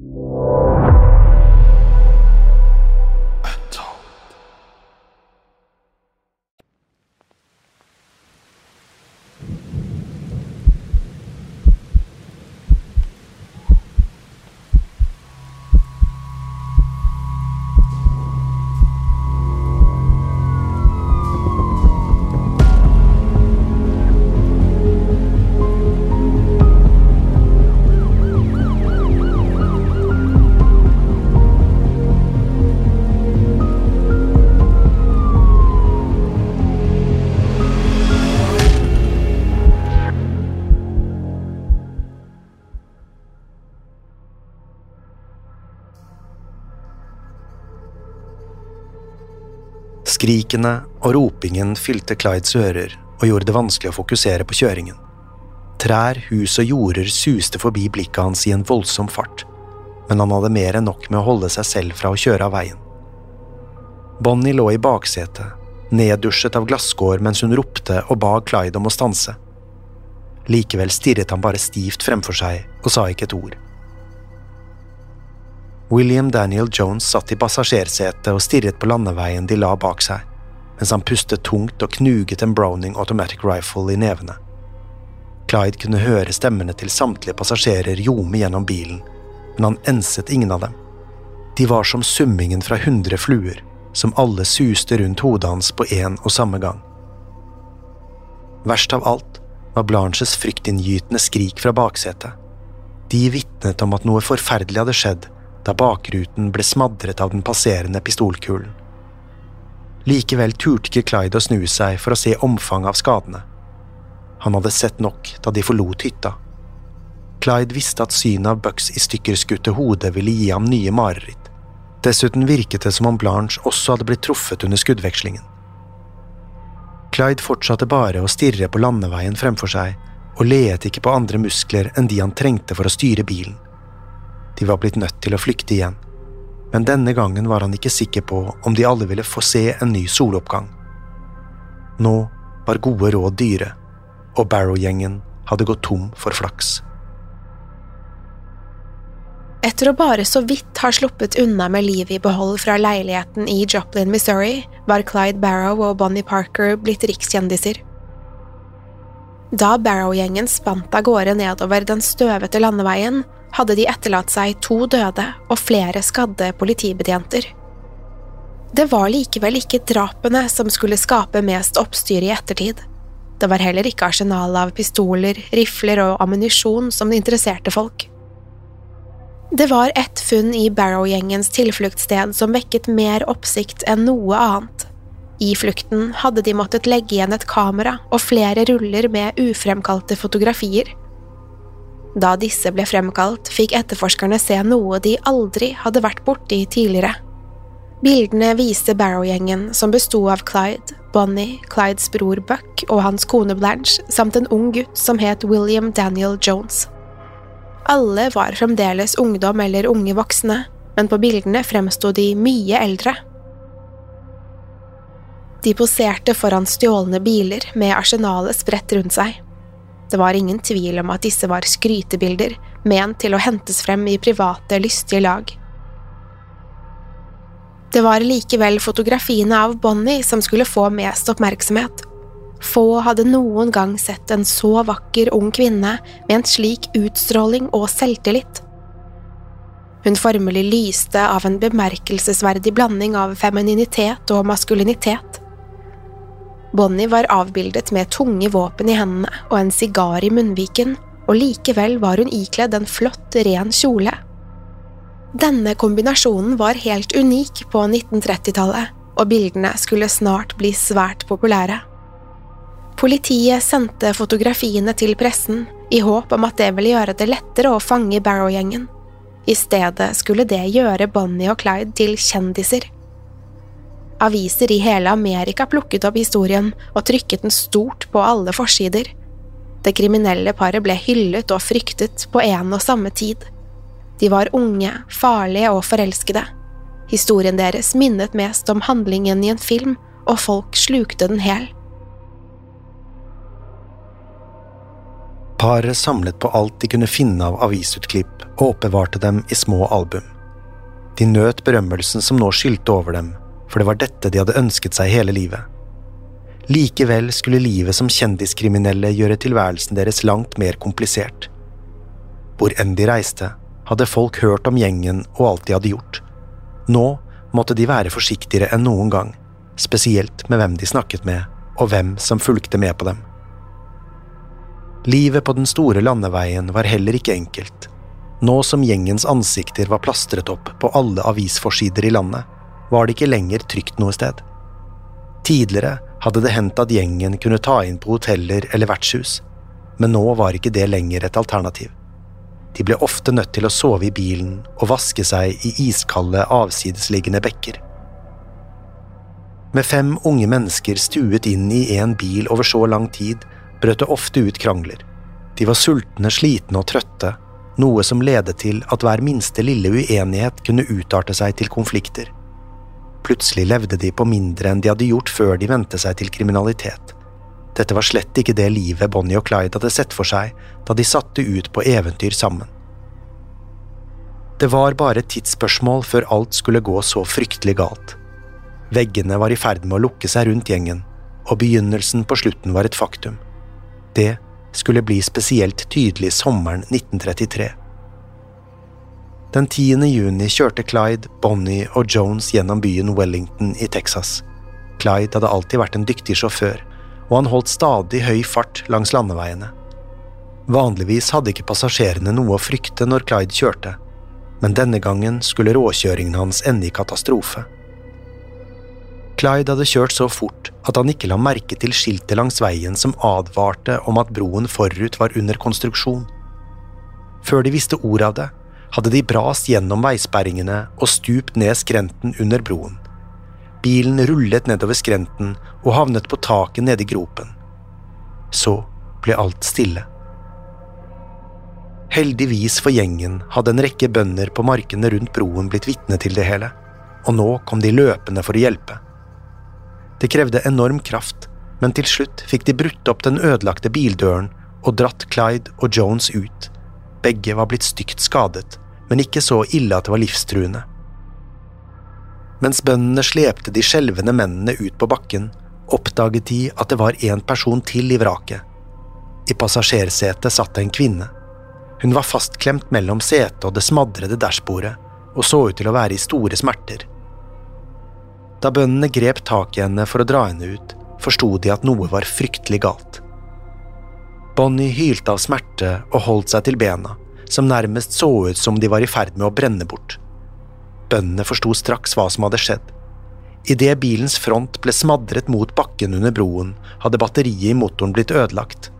you. Skrikene og ropingen fylte Clydes ører og gjorde det vanskelig å fokusere på kjøringen. Trær, hus og jorder suste forbi blikket hans i en voldsom fart, men han hadde mer enn nok med å holde seg selv fra å kjøre av veien. Bonnie lå i baksetet, neddusjet av glasskår mens hun ropte og ba Clyde om å stanse. Likevel stirret han bare stivt fremfor seg og sa ikke et ord. William Daniel Jones satt i passasjersetet og stirret på landeveien de la bak seg, mens han pustet tungt og knuget en Browning automatic rifle i nevene. Clyde kunne høre stemmene til samtlige passasjerer ljome gjennom bilen, men han enset ingen av dem. De var som summingen fra hundre fluer, som alle suste rundt hodet hans på én og samme gang. Verst av alt var Blanches fryktinngytende skrik fra baksetet. De vitnet om at noe forferdelig hadde skjedd da bakruten ble smadret av den passerende pistolkulen. Likevel turte ikke Clyde å snu seg for å se omfanget av skadene. Han hadde sett nok da de forlot hytta. Clyde visste at synet av Bucks i stykker skutte hode ville gi ham nye mareritt. Dessuten virket det som om Blanche også hadde blitt truffet under skuddvekslingen. Clyde fortsatte bare å stirre på landeveien fremfor seg, og leet ikke på andre muskler enn de han trengte for å styre bilen. De var blitt nødt til å flykte igjen, men denne gangen var han ikke sikker på om de alle ville få se en ny soloppgang. Nå var gode råd dyre, og Barrow-gjengen hadde gått tom for flaks. Etter å bare så vidt ha sluppet unna med livet i behold fra leiligheten i Joplin, Missouri, var Clyde Barrow og Bonnie Parker blitt rikskjendiser. Da Barrow-gjengen spant av gårde nedover den støvete landeveien, hadde de etterlatt seg to døde og flere skadde politibetjenter. Det var likevel ikke drapene som skulle skape mest oppstyr i ettertid. Det var heller ikke arsenalet av pistoler, rifler og ammunisjon som interesserte folk. Det var ett funn i Barrow-gjengens tilfluktssted som vekket mer oppsikt enn noe annet. I flukten hadde de måttet legge igjen et kamera og flere ruller med ufremkalte fotografier. Da disse ble fremkalt, fikk etterforskerne se noe de aldri hadde vært borti tidligere. Bildene viste Barrow-gjengen, som besto av Clyde, Bonnie, Clydes bror Buck og hans kone Blanche, samt en ung gutt som het William Daniel Jones. Alle var fremdeles ungdom eller unge voksne, men på bildene fremsto de mye eldre. De poserte foran stjålne biler med arsenalet spredt rundt seg. Det var ingen tvil om at disse var skrytebilder, ment til å hentes frem i private, lystige lag. Det var likevel fotografiene av Bonnie som skulle få mest oppmerksomhet. Få hadde noen gang sett en så vakker ung kvinne med en slik utstråling og selvtillit. Hun formelig lyste av en bemerkelsesverdig blanding av femininitet og maskulinitet. Bonnie var avbildet med tunge våpen i hendene og en sigar i munnviken, og likevel var hun ikledd en flott, ren kjole. Denne kombinasjonen var helt unik på 1930-tallet, og bildene skulle snart bli svært populære. Politiet sendte fotografiene til pressen i håp om at det ville gjøre det lettere å fange Barrow-gjengen. I stedet skulle det gjøre Bonnie og Clyde til kjendiser. Aviser i hele Amerika plukket opp historien og trykket den stort på alle forsider. Det kriminelle paret ble hyllet og fryktet på en og samme tid. De var unge, farlige og forelskede. Historien deres minnet mest om handlingen i en film, og folk slukte den hel. Paret samlet på alt de kunne finne av avisutklipp og oppbevarte dem i små album. De nøt berømmelsen som nå skylte over dem, for det var dette de hadde ønsket seg hele livet. Likevel skulle livet som kjendiskriminelle gjøre tilværelsen deres langt mer komplisert. Hvor enn de reiste, hadde folk hørt om gjengen og alt de hadde gjort. Nå måtte de være forsiktigere enn noen gang, spesielt med hvem de snakket med, og hvem som fulgte med på dem. Livet på den store landeveien var heller ikke enkelt. Nå som gjengens ansikter var plastret opp på alle avisforsider i landet, var det ikke lenger trygt noe sted. Tidligere hadde det hendt at gjengen kunne ta inn på hoteller eller vertshus, men nå var ikke det lenger et alternativ. De ble ofte nødt til å sove i bilen og vaske seg i iskalde, avsidesliggende bekker. Med fem unge mennesker stuet inn i én bil over så lang tid, brøt det ofte ut krangler. De var sultne, slitne og trøtte, noe som ledet til at hver minste lille uenighet kunne utarte seg til konflikter. Plutselig levde de på mindre enn de hadde gjort før de vendte seg til kriminalitet. Dette var slett ikke det livet Bonnie og Clyde hadde sett for seg da de satte ut på eventyr sammen. Det var bare et tidsspørsmål før alt skulle gå så fryktelig galt. Veggene var i ferd med å lukke seg rundt gjengen, og begynnelsen på slutten var et faktum. Det skulle bli spesielt tydelig sommeren 1933. Den 10. juni kjørte Clyde, Bonnie og Jones gjennom byen Wellington i Texas. Clyde hadde alltid vært en dyktig sjåfør, og han holdt stadig høy fart langs landeveiene. Vanligvis hadde ikke passasjerene noe å frykte når Clyde kjørte, men denne gangen skulle råkjøringen hans ende i katastrofe. Clyde hadde kjørt så fort at han ikke la merke til skiltet langs veien som advarte om at broen forut var under konstruksjon. Før de visste ordet av det, hadde de brast gjennom veisperringene og stupt ned skrenten under broen. Bilen rullet nedover skrenten og havnet på taket nede i gropen. Så ble alt stille. Heldigvis for gjengen hadde en rekke bønder på markene rundt broen blitt vitne til det hele, og nå kom de løpende for å hjelpe. Det krevde enorm kraft, men til slutt fikk de brutt opp den ødelagte bildøren og dratt Clyde og Jones ut. Begge var blitt stygt skadet, men ikke så ille at det var livstruende. Mens bøndene slepte de skjelvende mennene ut på bakken, oppdaget de at det var en person til i vraket. I passasjersetet satt en kvinne. Hun var fastklemt mellom setet og det smadrede dashbordet, og så ut til å være i store smerter. Da bøndene grep tak i henne for å dra henne ut, forsto de at noe var fryktelig galt. Bonnie hylte av smerte og holdt seg til bena, som nærmest så ut som de var i ferd med å brenne bort. Bøndene forsto straks hva som hadde skjedd. Idet bilens front ble smadret mot bakken under broen, hadde batteriet i motoren blitt ødelagt.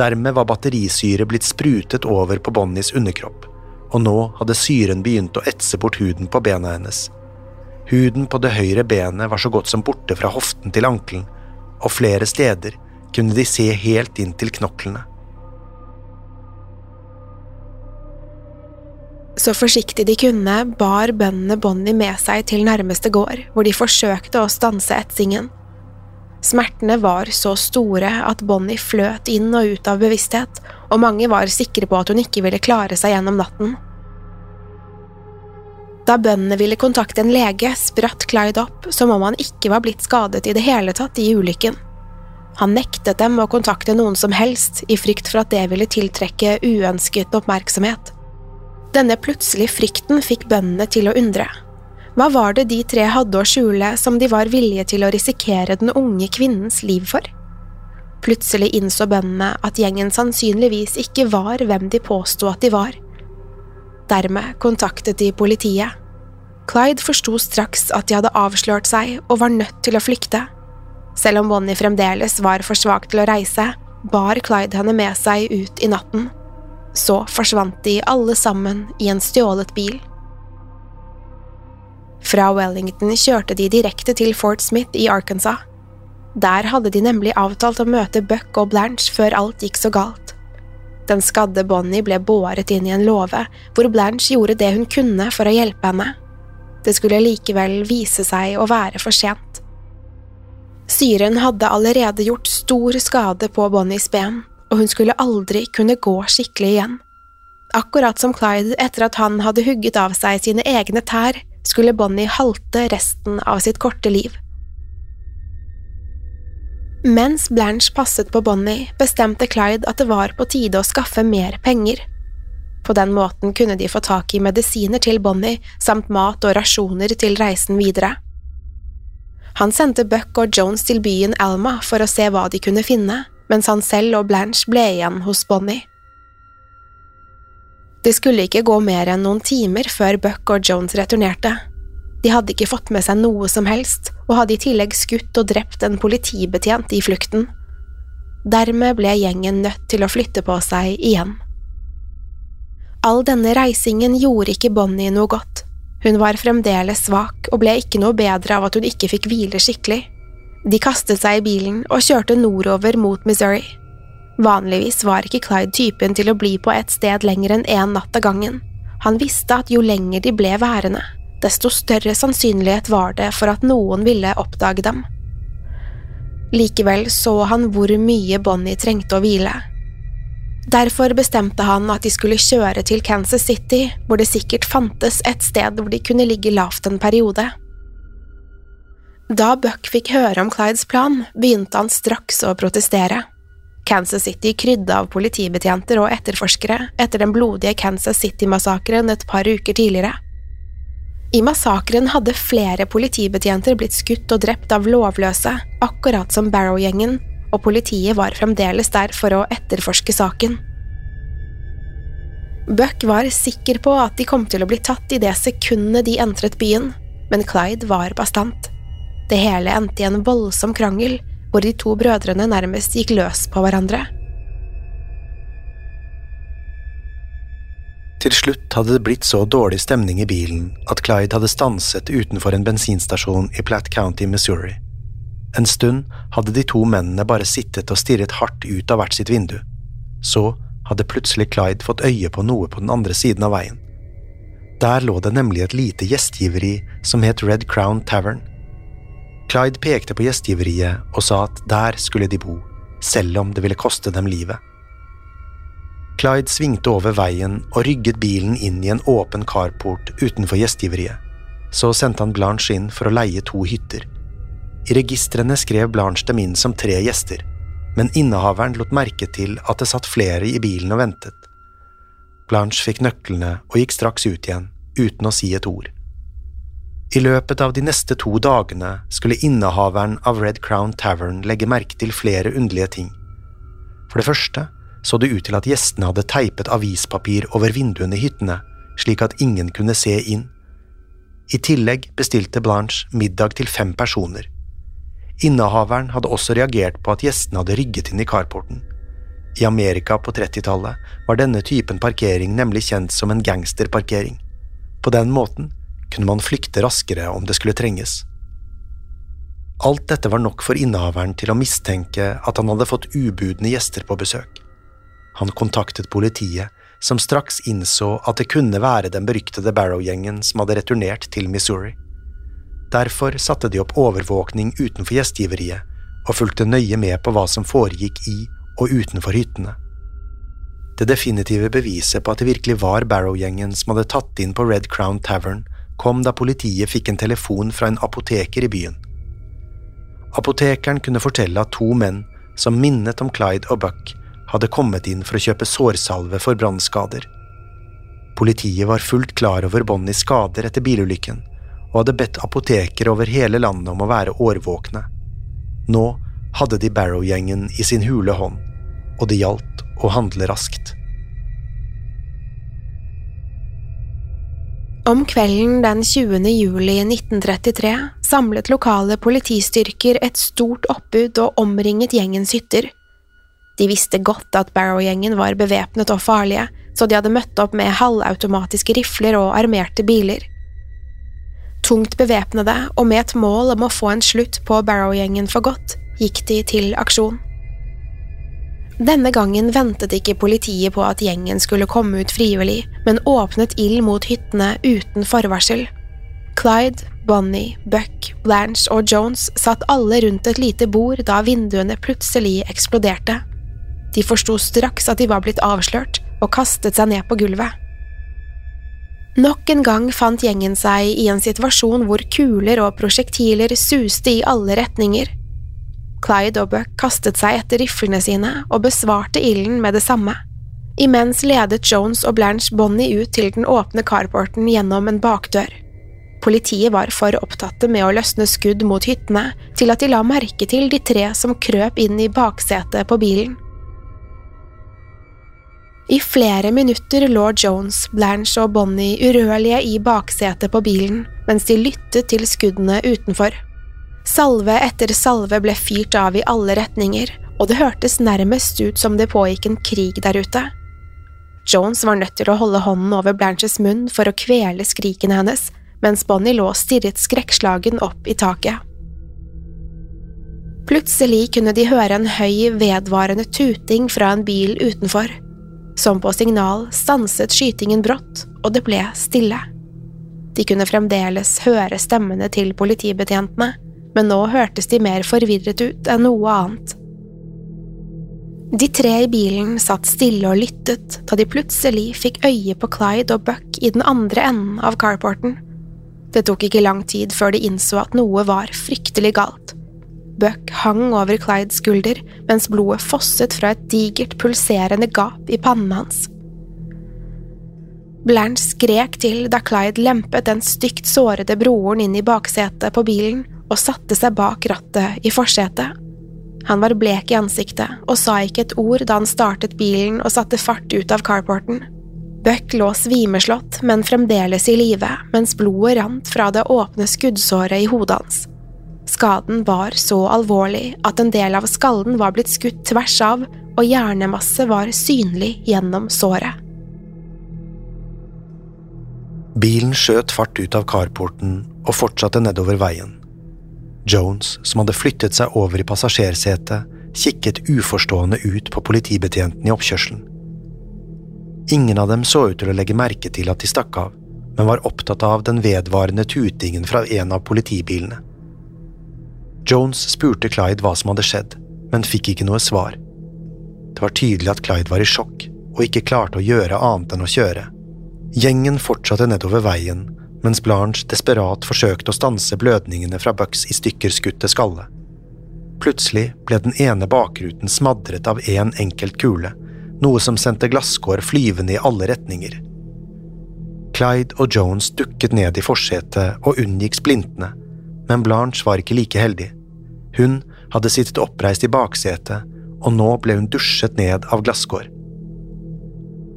Dermed var batterisyre blitt sprutet over på Bonnies underkropp, og nå hadde syren begynt å etse bort huden på bena hennes. Huden på det høyre benet var så godt som borte fra hoften til ankelen, og flere steder kunne de se helt inn til knoklene. Så forsiktig de kunne, bar bøndene Bonnie med seg til nærmeste gård, hvor de forsøkte å stanse etsingen. Smertene var så store at Bonnie fløt inn og ut av bevissthet, og mange var sikre på at hun ikke ville klare seg gjennom natten. Da bøndene ville kontakte en lege, spratt Clyde opp som om han ikke var blitt skadet i det hele tatt i ulykken. Han nektet dem å kontakte noen som helst, i frykt for at det ville tiltrekke uønsket oppmerksomhet. Denne plutselige frykten fikk bøndene til å undre. Hva var det de tre hadde å skjule som de var villige til å risikere den unge kvinnens liv for? Plutselig innså bøndene at gjengen sannsynligvis ikke var hvem de påsto at de var. Dermed kontaktet de politiet. Clyde forsto straks at de hadde avslørt seg og var nødt til å flykte. Selv om Bonnie fremdeles var for svak til å reise, bar Clyde henne med seg ut i natten. Så forsvant de alle sammen i en stjålet bil. Fra Wellington kjørte de direkte til Fort Smith i Arkansas. Der hadde de nemlig avtalt å møte Buck og Blanche før alt gikk så galt. Den skadde Bonnie ble båret inn i en låve, hvor Blanche gjorde det hun kunne for å hjelpe henne. Det skulle likevel vise seg å være for sent. Syren hadde allerede gjort stor skade på Bonnies ben, og hun skulle aldri kunne gå skikkelig igjen. Akkurat som Clyde etter at han hadde hugget av seg sine egne tær, skulle Bonnie halte resten av sitt korte liv. Mens Blanche passet på Bonnie, bestemte Clyde at det var på tide å skaffe mer penger. På den måten kunne de få tak i medisiner til Bonnie samt mat og rasjoner til reisen videre. Han sendte Buck og Jones til byen Alma for å se hva de kunne finne, mens han selv og Blanche ble igjen hos Bonnie. Det skulle ikke gå mer enn noen timer før Buck og Jones returnerte. De hadde ikke fått med seg noe som helst, og hadde i tillegg skutt og drept en politibetjent i flukten. Dermed ble gjengen nødt til å flytte på seg igjen. All denne reisingen gjorde ikke Bonnie noe godt. Hun var fremdeles svak og ble ikke noe bedre av at hun ikke fikk hvile skikkelig. De kastet seg i bilen og kjørte nordover mot Missouri. Vanligvis var ikke Clyde typen til å bli på et sted lenger enn én natt av gangen. Han visste at jo lenger de ble værende, desto større sannsynlighet var det for at noen ville oppdage dem. Likevel så han hvor mye Bonnie trengte å hvile. Derfor bestemte han at de skulle kjøre til Kansas City, hvor det sikkert fantes et sted hvor de kunne ligge lavt en periode. Da Buck fikk høre om Clydes plan, begynte han straks å protestere. Kansas City krydde av politibetjenter og etterforskere etter den blodige Kansas City-massakren et par uker tidligere. I massakren hadde flere politibetjenter blitt skutt og drept av lovløse, akkurat som Barrow-gjengen, og politiet var fremdeles der for å etterforske saken. Buck var sikker på at de kom til å bli tatt i det sekundet de entret byen, men Clyde var bastant. Det hele endte i en voldsom krangel, hvor de to brødrene nærmest gikk løs på hverandre. Til slutt hadde det blitt så dårlig stemning i bilen at Clyde hadde stanset utenfor en bensinstasjon i Platt County, Missouri. En stund hadde de to mennene bare sittet og stirret hardt ut av hvert sitt vindu. Så hadde plutselig Clyde fått øye på noe på den andre siden av veien. Der lå det nemlig et lite gjestgiveri som het Red Crown Tavern. Clyde pekte på gjestgiveriet og sa at der skulle de bo, selv om det ville koste dem livet. Clyde svingte over veien og rygget bilen inn i en åpen carport utenfor gjestgiveriet. Så sendte han Blanche inn for å leie to hytter. I registrene skrev Blanche dem inn som tre gjester, men innehaveren lot merke til at det satt flere i bilen og ventet. Blanche fikk nøklene og gikk straks ut igjen, uten å si et ord. I løpet av de neste to dagene skulle innehaveren av Red Crown Tavern legge merke til flere underlige ting. For det første så det ut til at gjestene hadde teipet avispapir over vinduene i hyttene, slik at ingen kunne se inn. I tillegg bestilte Blanche middag til fem personer, Innehaveren hadde også reagert på at gjestene hadde rygget inn i carporten. I Amerika på 30-tallet var denne typen parkering nemlig kjent som en gangsterparkering. På den måten kunne man flykte raskere om det skulle trenges. Alt dette var nok for innehaveren til å mistenke at han hadde fått ubudne gjester på besøk. Han kontaktet politiet, som straks innså at det kunne være den beryktede Barrow-gjengen som hadde returnert til Missouri. Derfor satte de opp overvåkning utenfor gjestgiveriet og fulgte nøye med på hva som foregikk i og utenfor hyttene. Det definitive beviset på at det virkelig var Barrow-gjengen som hadde tatt inn på Red Crown Tavern, kom da politiet fikk en telefon fra en apoteker i byen. Apotekeren kunne fortelle at to menn som minnet om Clyde og Buck, hadde kommet inn for å kjøpe sårsalve for brannskader. Politiet var fullt klar over Bonnies skader etter bilulykken, og hadde bedt apotekere over hele landet om å være årvåkne. Nå hadde de Barrow-gjengen i sin hule hånd, og det gjaldt å handle raskt. Om kvelden den 20. juli 1933 samlet lokale politistyrker et stort oppbud og omringet gjengens hytter. De visste godt at Barrow-gjengen var bevæpnet og farlige, så de hadde møtt opp med halvautomatiske rifler og armerte biler. Tungt bevæpnede og med et mål om å få en slutt på Barrow-gjengen for godt, gikk de til aksjon. Denne gangen ventet ikke politiet på at gjengen skulle komme ut frivillig, men åpnet ild mot hyttene uten forvarsel. Clyde, Bonnie, Buck, Blanche og Jones satt alle rundt et lite bord da vinduene plutselig eksploderte. De forsto straks at de var blitt avslørt, og kastet seg ned på gulvet. Nok en gang fant gjengen seg i en situasjon hvor kuler og prosjektiler suste i alle retninger. Clyde og Buck kastet seg etter riflene sine og besvarte ilden med det samme. Imens ledet Jones og Blanche Bonnie ut til den åpne carporten gjennom en bakdør. Politiet var for opptatte med å løsne skudd mot hyttene til at de la merke til de tre som krøp inn i baksetet på bilen. I flere minutter lå Jones, Blanche og Bonnie urørlige i baksetet på bilen mens de lyttet til skuddene utenfor. Salve etter salve ble fyrt av i alle retninger, og det hørtes nærmest ut som det pågikk en krig der ute. Jones var nødt til å holde hånden over Blanches munn for å kvele skrikene hennes, mens Bonnie lå stirret skrekkslagen opp i taket. Plutselig kunne de høre en høy, vedvarende tuting fra en bil utenfor. Som på signal stanset skytingen brått, og det ble stille. De kunne fremdeles høre stemmene til politibetjentene, men nå hørtes de mer forvirret ut enn noe annet. De tre i bilen satt stille og lyttet da de plutselig fikk øye på Clyde og Buck i den andre enden av carporten. Det tok ikke lang tid før de innså at noe var fryktelig galt. Buck hang over Clydes skulder mens blodet fosset fra et digert, pulserende gap i pannen hans. Blanche skrek til da Clyde lempet den stygt sårede broren inn i baksetet på bilen og satte seg bak rattet i forsetet. Han var blek i ansiktet og sa ikke et ord da han startet bilen og satte fart ut av carporten. Buck lå svimeslått, men fremdeles i live, mens blodet rant fra det åpne skuddsåret i hodet hans. Skaden var så alvorlig at en del av skallen var blitt skutt tvers av, og hjernemasse var synlig gjennom såret. Bilen skjøt fart ut av carporten og fortsatte nedover veien. Jones, som hadde flyttet seg over i passasjersetet, kikket uforstående ut på politibetjenten i oppkjørselen. Ingen av dem så ut til å legge merke til at de stakk av, men var opptatt av den vedvarende tutingen fra en av politibilene. Jones spurte Clyde hva som hadde skjedd, men fikk ikke noe svar. Det var tydelig at Clyde var i sjokk og ikke klarte å gjøre annet enn å kjøre. Gjengen fortsatte nedover veien, mens Blanche desperat forsøkte å stanse blødningene fra Bucks i stykker skutte skalle. Plutselig ble den ene bakruten smadret av én en enkelt kule, noe som sendte glasskår flyvende i alle retninger. Clyde og Jones dukket ned i forsetet og unngikk splintene, men Blanche var ikke like heldig. Hun hadde sittet oppreist i baksetet, og nå ble hun dusjet ned av glasskår.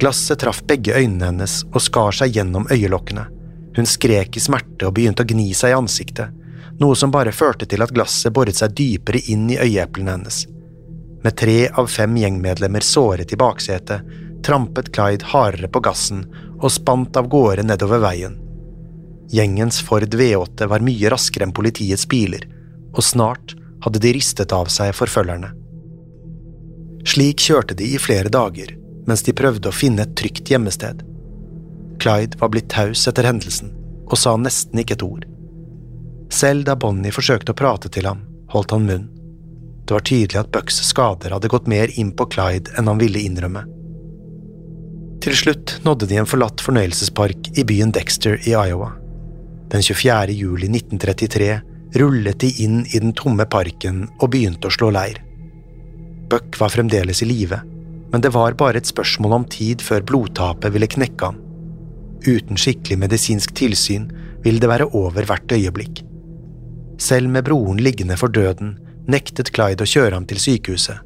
Glasset traff begge øynene hennes og skar seg gjennom øyelokkene. Hun skrek i smerte og begynte å gni seg i ansiktet, noe som bare førte til at glasset boret seg dypere inn i øyeeplene hennes. Med tre av fem gjengmedlemmer såret i baksetet, trampet Clyde hardere på gassen og spant av gårde nedover veien. Gjengens Ford V8 var mye raskere enn politiets biler, og snart hadde de ristet av seg forfølgerne. Slik kjørte de i flere dager, mens de prøvde å finne et trygt gjemmested. Clyde var blitt taus etter hendelsen og sa nesten ikke et ord. Selv da Bonnie forsøkte å prate til ham, holdt han munn. Det var tydelig at Bucks skader hadde gått mer inn på Clyde enn han ville innrømme. Til slutt nådde de en forlatt fornøyelsespark i byen Dexter i Iowa. Den 24. juli 1933 rullet de inn i den tomme parken og begynte å slå leir. Buck var fremdeles i live, men det var bare et spørsmål om tid før blodtapet ville knekke ham. Uten skikkelig medisinsk tilsyn ville det være over hvert øyeblikk. Selv med broren liggende for døden nektet Clyde å kjøre ham til sykehuset.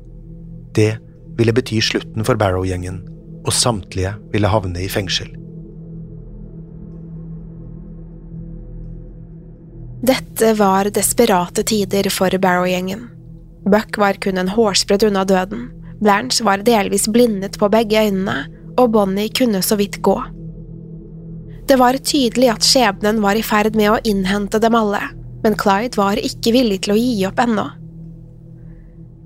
Det ville bety slutten for Barrow-gjengen, og samtlige ville havne i fengsel. Dette var desperate tider for Barrow-gjengen. Buck var kun en hårsbredd unna døden, Blanche var delvis blindet på begge øynene, og Bonnie kunne så vidt gå. Det var tydelig at skjebnen var i ferd med å innhente dem alle, men Clyde var ikke villig til å gi opp ennå.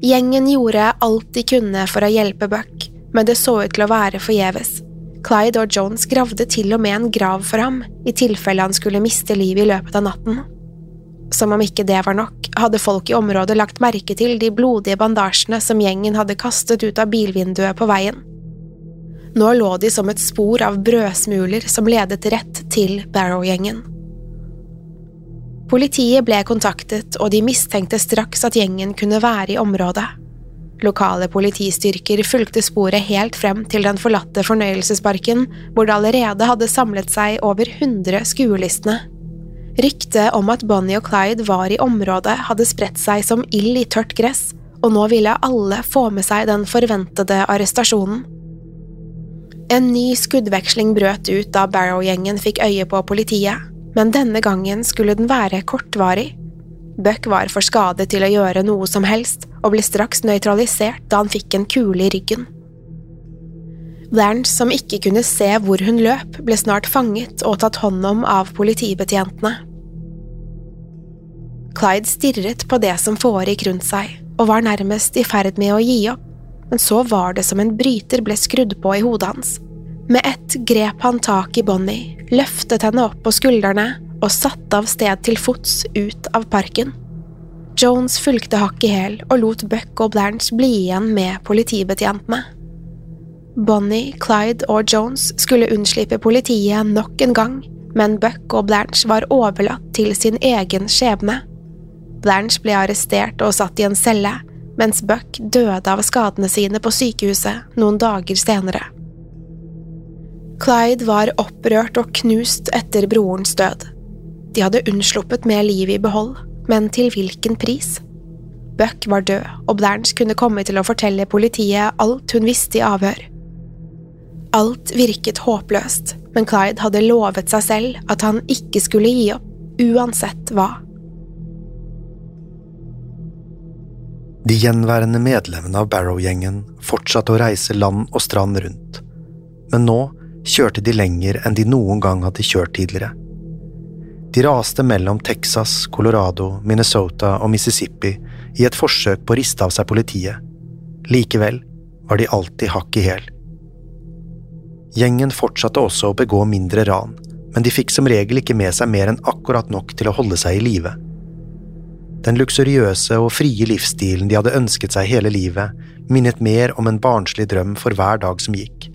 Gjengen gjorde alt de kunne for å hjelpe Buck, men det så ut til å være forgjeves. Clyde og Jones gravde til og med en grav for ham, i tilfelle han skulle miste livet i løpet av natten. Som om ikke det var nok, hadde folk i området lagt merke til de blodige bandasjene som gjengen hadde kastet ut av bilvinduet på veien. Nå lå de som et spor av brødsmuler som ledet rett til Barrow-gjengen. Politiet ble kontaktet, og de mistenkte straks at gjengen kunne være i området. Lokale politistyrker fulgte sporet helt frem til den forlatte fornøyelsesparken, hvor det allerede hadde samlet seg over 100 skuelystne. Ryktet om at Bonnie og Clyde var i området, hadde spredt seg som ild i tørt gress, og nå ville alle få med seg den forventede arrestasjonen. En ny skuddveksling brøt ut da Barrow-gjengen fikk øye på politiet men denne gangen skulle den være kortvarig. Buck var for skadet til å gjøre noe som helst, og ble straks nøytralisert da han fikk en kule i ryggen. Blanche, som ikke kunne se hvor hun løp, ble snart fanget og tatt hånd om av politibetjentene. Clyde stirret på det som foregikk rundt seg, og var nærmest i ferd med å gi opp, men så var det som en bryter ble skrudd på i hodet hans. Med ett grep han tak i Bonnie, løftet henne opp på skuldrene og satte av sted til fots ut av parken. Jones fulgte hakk i hæl og lot Buck og Blanche bli igjen med politibetjentene. Bonnie, Clyde og Jones skulle unnslippe politiet nok en gang, men Buck og Blanche var overlatt til sin egen skjebne. Blanche ble arrestert og satt i en celle, mens Buck døde av skadene sine på sykehuset noen dager senere. Clyde var opprørt og knust etter brorens død. De hadde unnsluppet med livet i behold, men til hvilken pris? Buck var død, og Blanche kunne komme til å fortelle politiet alt hun visste i avhør. Alt virket håpløst, men Clyde hadde lovet seg selv at han ikke skulle gi opp, uansett hva. De gjenværende medlemmene av Barrow-gjengen fortsatte å reise land og strand rundt, men nå kjørte de lenger enn de noen gang hadde kjørt tidligere. De raste mellom Texas, Colorado, Minnesota og Mississippi i et forsøk på å riste av seg politiet. Likevel var de alltid hakk i hæl. Gjengen fortsatte også å begå mindre ran, men de fikk som regel ikke med seg mer enn akkurat nok til å holde seg i live. Den luksuriøse og frie livsstilen de hadde ønsket seg hele livet, minnet mer om en barnslig drøm for hver dag som gikk.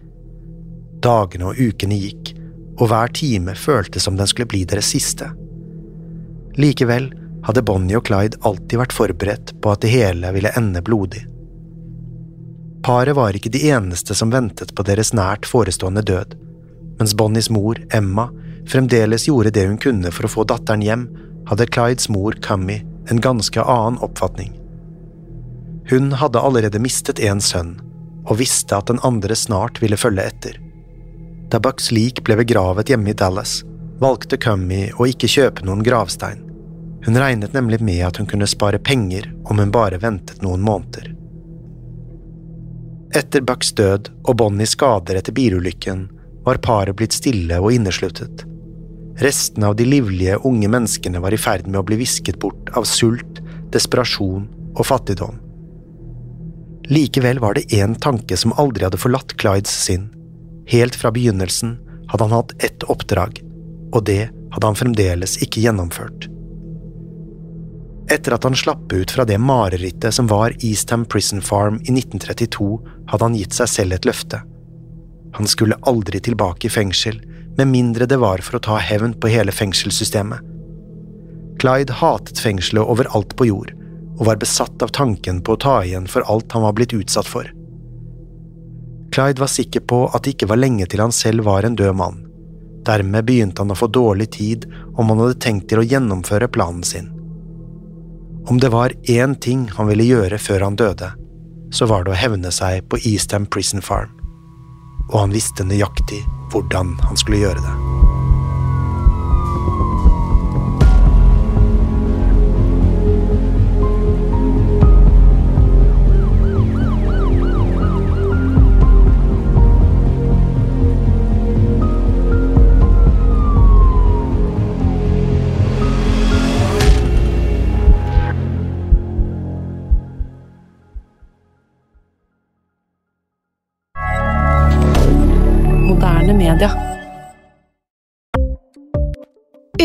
Dagene og ukene gikk, og hver time føltes som den skulle bli deres siste. Likevel hadde Bonnie og Clyde alltid vært forberedt på at det hele ville ende blodig. Paret var ikke de eneste som ventet på deres nært forestående død. Mens Bonnies mor, Emma, fremdeles gjorde det hun kunne for å få datteren hjem, hadde Clydes mor, Cummy, en ganske annen oppfatning. Hun hadde allerede mistet en sønn, og visste at den andre snart ville følge etter. Da Bucks lik ble begravet hjemme i Dallas, valgte Cummy å ikke kjøpe noen gravstein. Hun regnet nemlig med at hun kunne spare penger om hun bare ventet noen måneder. Etter Bucks død og Bonnies skader etter bilulykken var paret blitt stille og innesluttet. Restene av de livlige, unge menneskene var i ferd med å bli visket bort av sult, desperasjon og fattigdom. Likevel var det én tanke som aldri hadde forlatt Clydes sinn. Helt fra begynnelsen hadde han hatt ett oppdrag, og det hadde han fremdeles ikke gjennomført. Etter at han slapp ut fra det marerittet som var Eastham Prison Farm i 1932, hadde han gitt seg selv et løfte. Han skulle aldri tilbake i fengsel, med mindre det var for å ta hevn på hele fengselssystemet. Clyde hatet fengselet overalt på jord, og var besatt av tanken på å ta igjen for alt han var blitt utsatt for. Clyde var sikker på at det ikke var lenge til han selv var en død mann. Dermed begynte han å få dårlig tid om han hadde tenkt til å gjennomføre planen sin. Om det var én ting han ville gjøre før han døde, så var det å hevne seg på Eastham Prison Farm. Og han visste nøyaktig hvordan han skulle gjøre det.